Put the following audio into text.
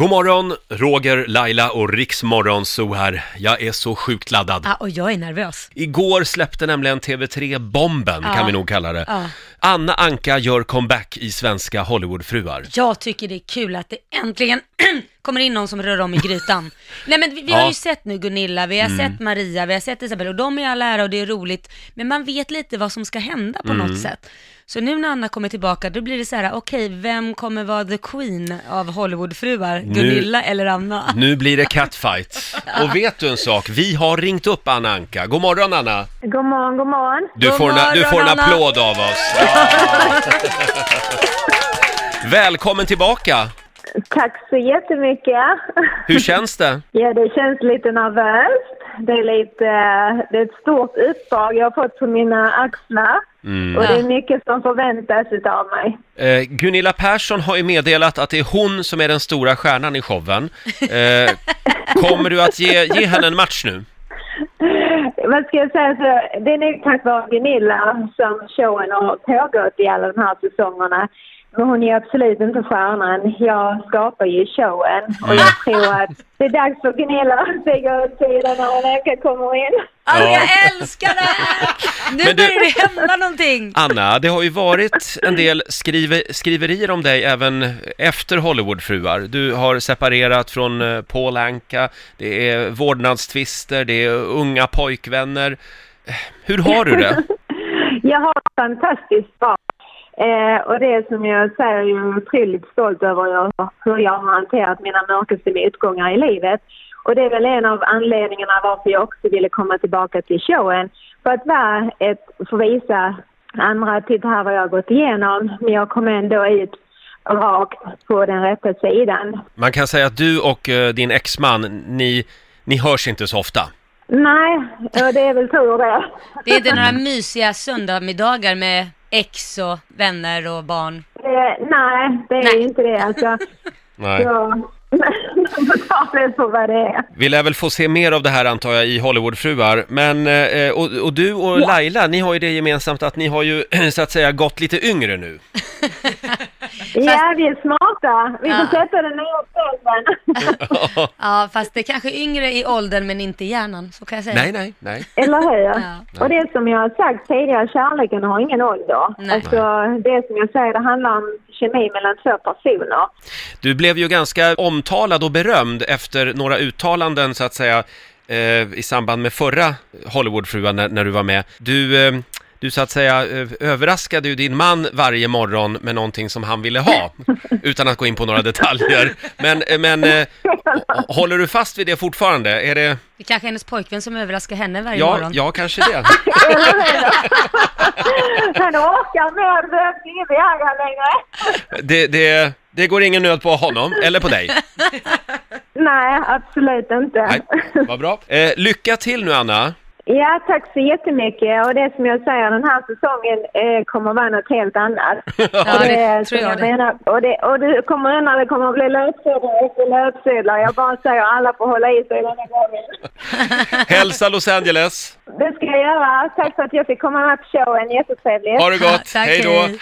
God morgon, Roger, Laila och Riksmorgon så här. Jag är så sjukt laddad. Ja, och jag är nervös. Igår släppte nämligen TV3 Bomben, Ja. kan vi nog kalla det. Ja. Anna Anka gör comeback i Svenska Hollywoodfruar. Jag tycker det är kul att det äntligen kommer in någon som rör om i grytan. Nej men vi, vi har Ja. Mm. ju sett nu Gunilla, vi har sett Maria, vi har sett Isabel och de är alla ära och det är roligt. Men man vet lite vad som ska hända på Mm. något sätt. Så nu när Anna kommer tillbaka, då blir det så här: okej, vem kommer vara the queen av Hollywoodfruar? Gunilla eller Anna? Nu blir det catfight. Och vet du en sak? Vi har ringt upp Anna Anka. God morgon Anna! God morgon, god morgon. Du God får, en- du morgon, får en Anna. applåd av oss. Välkommen tillbaka! Tack så jättemycket. Hur känns det? Ja, det känns lite nervöst. Det är, lite, det är ett stort uppdrag jag har fått på mina axlar. Och det är mycket som förväntas av mig. Eh, Gunilla Persson har ju meddelat att det är hon som är den stora stjärnan i showen. Eh, kommer du att ge, ge henne en match nu? Vad ska jag säga? Så, det är nog tack vare Gunilla som showen har pågått i alla de här säsongerna. Men hon är absolut inte stjärnan. Jag skapar ju showen och jag tror att det är dags för Gunilla att stiga åt sidan när hon kommer in. Alltså Ja. jag älskar det här! Nu Men du- börjar det hända någonting! Anna, det har ju varit en del skrive, skriverier om dig även efter Hollywoodfruar. Du har separerat från eh, Paul Anka, det är vårdnadstvister, det är unga pojkvänner. Eh, Hur har du det? Jag har det fantastiskt bra. Eh, och det som jag säger, jag är otroligt stolt över jag, hur jag har hanterat mina mörkaste motgångar i livet. Och det är väl en av anledningarna varför jag också ville komma tillbaka till showen. För att vara ett, få visa andra, titta här vad jag har gått igenom. Men jag kom ändå ut rakt på den rätta sidan. Man kan säga att du och eh, din exman, ni, ni hörs inte så ofta. Nej, och det är väl tur det. Det är inte några mysiga söndagsmiddagar med ex och vänner och barn. Eh, nej, det är Nej. inte det. Alltså, Nej. så, man får ta det för vad det är. Vi lär väl få se mer av det här antar jag i Hollywoodfruar. Men, eh, och, och du och Ja. Laila, ni har ju det gemensamt att ni har ju så att säga gått lite yngre nu. Ja, vi är smarta. Vi får Ja. sätta den nya trenden. Ja, fast det är kanske yngre i åldern men inte i hjärnan, så kan jag säga. nej, nej, nej. Eller hur? Ja. Och det som jag har sagt tidigare, kärleken har ingen ålder. Nej. Alltså, det som jag säger, det handlar om kemi mellan två personer. Du blev ju ganska omtalad och berömd efter några uttalanden så att säga eh, i samband med förra Hollywoodfruan när, när du var med. Du, eh, du så att säga eh, överraskade ju din man varje morgon med någonting som han ville ha, utan att gå in på några detaljer. Men, eh, men eh, håller du fast vid det fortfarande? Är det, Det är kanske hennes pojkvän som överraskar henne varje ja, morgon. ja, kanske det. Han orkar mer, det behövs ingen Viagra längre. Det, det, det går ingen nöd på honom, eller på dig. Nej, absolut inte. Nej, vad bra. Eh, lycka till nu Anna. Ja, tack så jättemycket. Och det som jag säger, den här säsongen eh, kommer vara något helt annat. Ja, Och det som tror jag det. menar, och, det, och du kommer undan, det kommer att bli löpsedlar efter löpsedlar. Jag bara säger alla får hålla i sig denna gången. Hälsa Los Angeles. Det ska jag göra. Tack för att jag fick komma med på showen. Jättetrevligt. Ha det gott. Tack, hej då.